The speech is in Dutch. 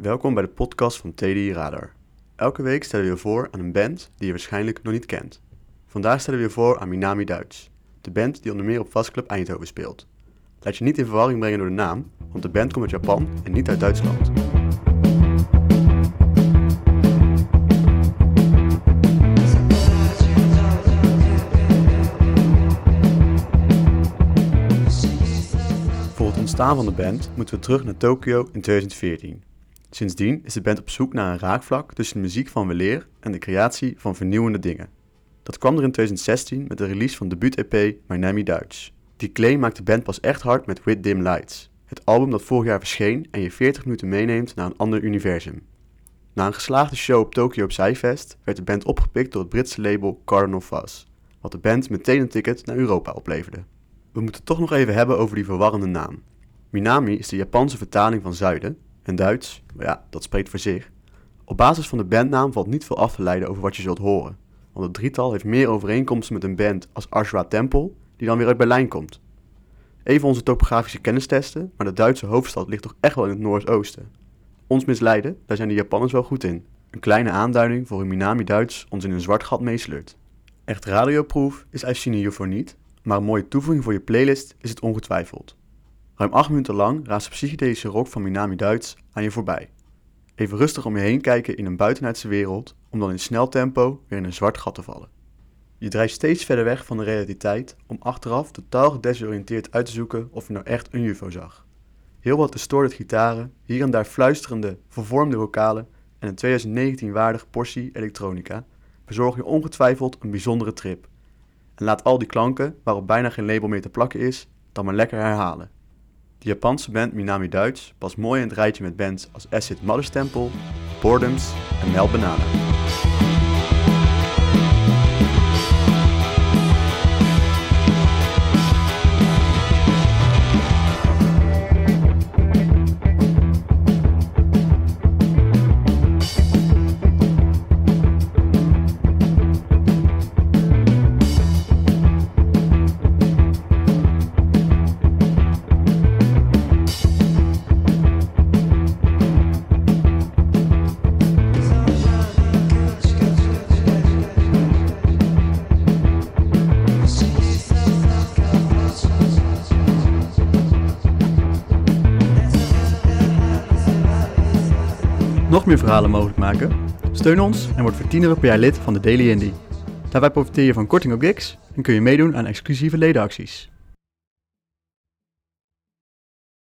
Welkom bij de podcast van TDI Radar. Elke week stellen we je voor aan een band die je waarschijnlijk nog niet kent. Vandaag stellen we je voor aan Minami Duits, de band die onder meer op Vastclub Eindhoven speelt. Laat je niet in verwarring brengen door de naam, want de band komt uit Japan en niet uit Duitsland. Voor het ontstaan van de band moeten we terug naar Tokio in 2014. Sindsdien is de band op zoek naar een raakvlak tussen de muziek van weleer en de creatie van vernieuwende dingen. Dat kwam er in 2016 met de release van debuut-EP Miami Duits. Die claim maakt de band pas echt hard met With Dim Lights, het album dat vorig jaar verscheen en je 40 minuten meeneemt naar een ander universum. Na een geslaagde show op Tokyo op Psyfest werd de band opgepikt door het Britse label Cardinal Fuzz, wat de band meteen een ticket naar Europa opleverde. We moeten toch nog even hebben over die verwarrende naam. Minami is de Japanse vertaling van zuiden en Duits, ja, dat spreekt voor zich. Op basis van de bandnaam valt niet veel af te leiden over wat je zult horen, want het drietal heeft meer overeenkomsten met een band als Ashra Temple, die dan weer uit Berlijn komt. Even onze topografische kennis testen, maar de Duitse hoofdstad ligt toch echt wel in het noordoosten. Ons misleiden, daar zijn de Japanners wel goed in. Een kleine aanduiding voor hoe Minami Duits ons in een zwart gat meesleurt. Echt radioproof is You voor niet, maar een mooie toevoeging voor je playlist is het ongetwijfeld. Ruim 8 minuten lang raast de psychedelische rock van Minami Duits aan je voorbij. Even rustig om je heen kijken in een buitenaardse wereld, om dan in snel tempo weer in een zwart gat te vallen. Je drijft steeds verder weg van de realiteit om achteraf totaal gedesoriënteerd uit te zoeken of je nou echt een UFO zag. Heel wat distorted gitaren, hier en daar fluisterende, vervormde vocalen en een 2019 waardige portie elektronica bezorgen je ongetwijfeld een bijzondere trip. En laat al die klanken, waarop bijna geen label meer te plakken is, dan maar lekker herhalen. De Japanse band Minami Duits past mooi in het rijtje met bands als Acid Mother's Temple, Boredoms en Mel Banana. Nog meer verhalen mogelijk maken? Steun ons en word voor 10 euro per jaar lid van de Daily Indie. Daarbij profiteer je van korting op gigs en kun je meedoen aan exclusieve ledenacties.